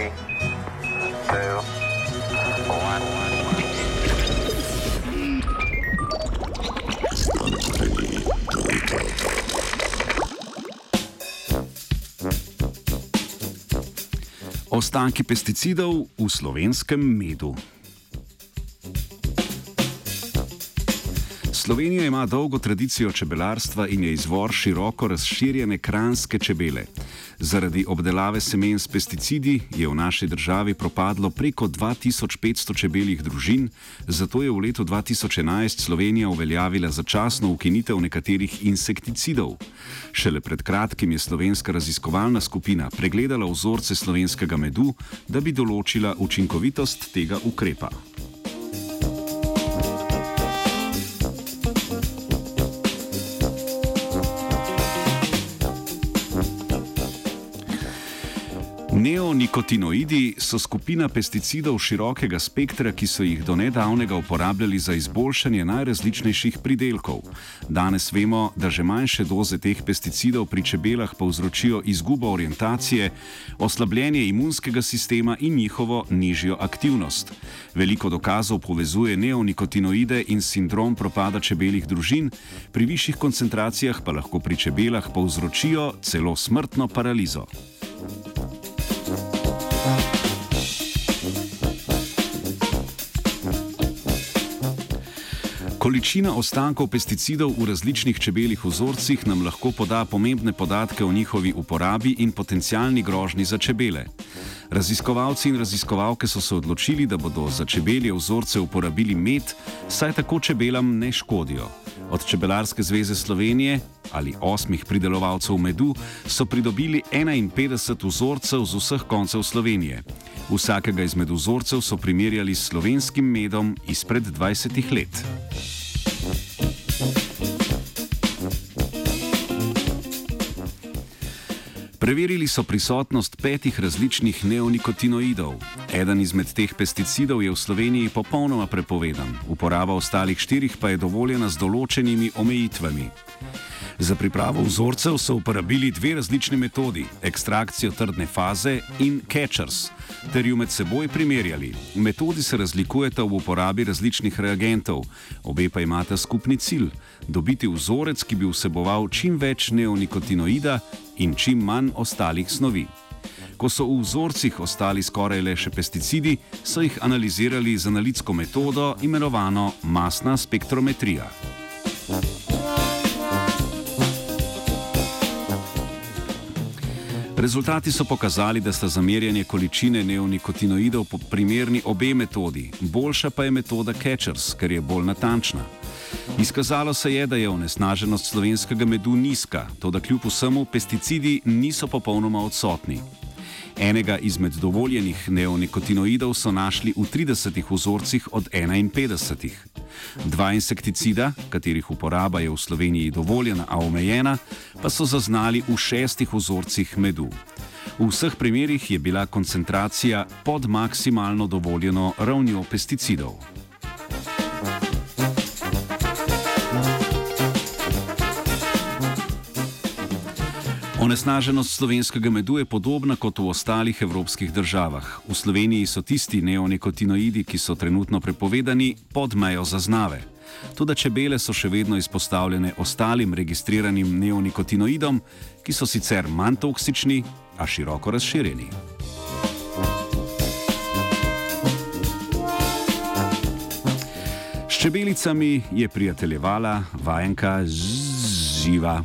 Three, two, one. Ostanki pesticidov v slovenskem medu. Slovenija ima dolgo tradicijo čebelarstva in je izvor široko razširjene kranske čebele. Zaradi obdelave semen s pesticidi je v naši državi propadlo preko 2500 čebeljih družin, zato je v letu 2011 Slovenija uveljavila začasno ukinitev nekaterih insekticidov. Šele pred kratkim je slovenska raziskovalna skupina pregledala vzorce slovenskega medu, da bi določila učinkovitost tega ukrepa. Neonikotinoidi so skupina pesticidov širokega spektra, ki so jih do nedavnega uporabljali za izboljšanje najrazličnejših pridelkov. Danes vemo, da že manjše doze teh pesticidov pri čebelah povzročijo izgubo orientacije, oslabljenje imunskega sistema in njihovo nižjo aktivnost. Veliko dokazov povezuje neonikotinoide in sindrom propada čebeljih družin, pri višjih koncentracijah pa lahko pri čebelah povzročijo celo smrtno paralizo. Količina ostankov pesticidov v različnih čebeljih vzorcih nam lahko poda pomembne podatke o njihovi uporabi in potencijalni grožnji za čebele. Raziskovalci in raziskovalke so se odločili, da bodo za čebelje vzorce uporabili med, saj tako čebelam ne škodijo. Od Čebelarske zveze Slovenije ali osmih pridelovalcev medu so pridobili 51 vzorcev z vseh koncev Slovenije. Vsakega izmed vzorcev so primerjali s slovenskim medom izpred 20 let. Preverili so prisotnost petih različnih neonikotinoidov. Eden izmed teh pesticidov je v Sloveniji popolnoma prepovedan, uporaba ostalih štirih pa je dovoljena z določenimi omejitvami. Za pripravo vzorcev so uporabili dve različni metodi: ekstrakcijo trdne faze in catchers, ter ju med seboj primerjali. Metodi se razlikujeta v uporabi različnih reagentov, obe pa imata skupni cilj: dobiti vzorec, ki bi vseboval čim več neonikotinoida in čim manj ostalih snovi. Ko so v vzorcih ostali skoraj le še pesticidi, so jih analizirali z analitsko metodo imenovano masna spektrometrija. Rezultati so pokazali, da sta za merjanje količine neonikotinoidov primerni obe metodi, boljša pa je metoda Catchers, ker je bolj natančna. Izkazalo se je, da je onesnaženost slovenskega medu nizka, to da kljub vsemu pesticidi niso popolnoma odsotni. Enega izmed dovoljenih neonikotinoidov so našli v 30 vzorcih od 51. Dva insekticida, katerih uporaba je v Sloveniji dovoljena, a omejena, pa so zaznali v šestih vzorcih medu. V vseh primerjih je bila koncentracija pod maksimalno dovoljeno ravnjo pesticidov. Onesnaženost slovenskega medu je podobna kot v ostalih evropskih državah. V Sloveniji so tisti neonikotinoidi, ki so trenutno prepovedani, pod mejo zaznave. Tudi čebele so še vedno izpostavljene ostalim registriranim neonikotinoidom, ki so sicer manj toksični, a široko razširjeni. S čebelicami je prijateljevala vajenka živa.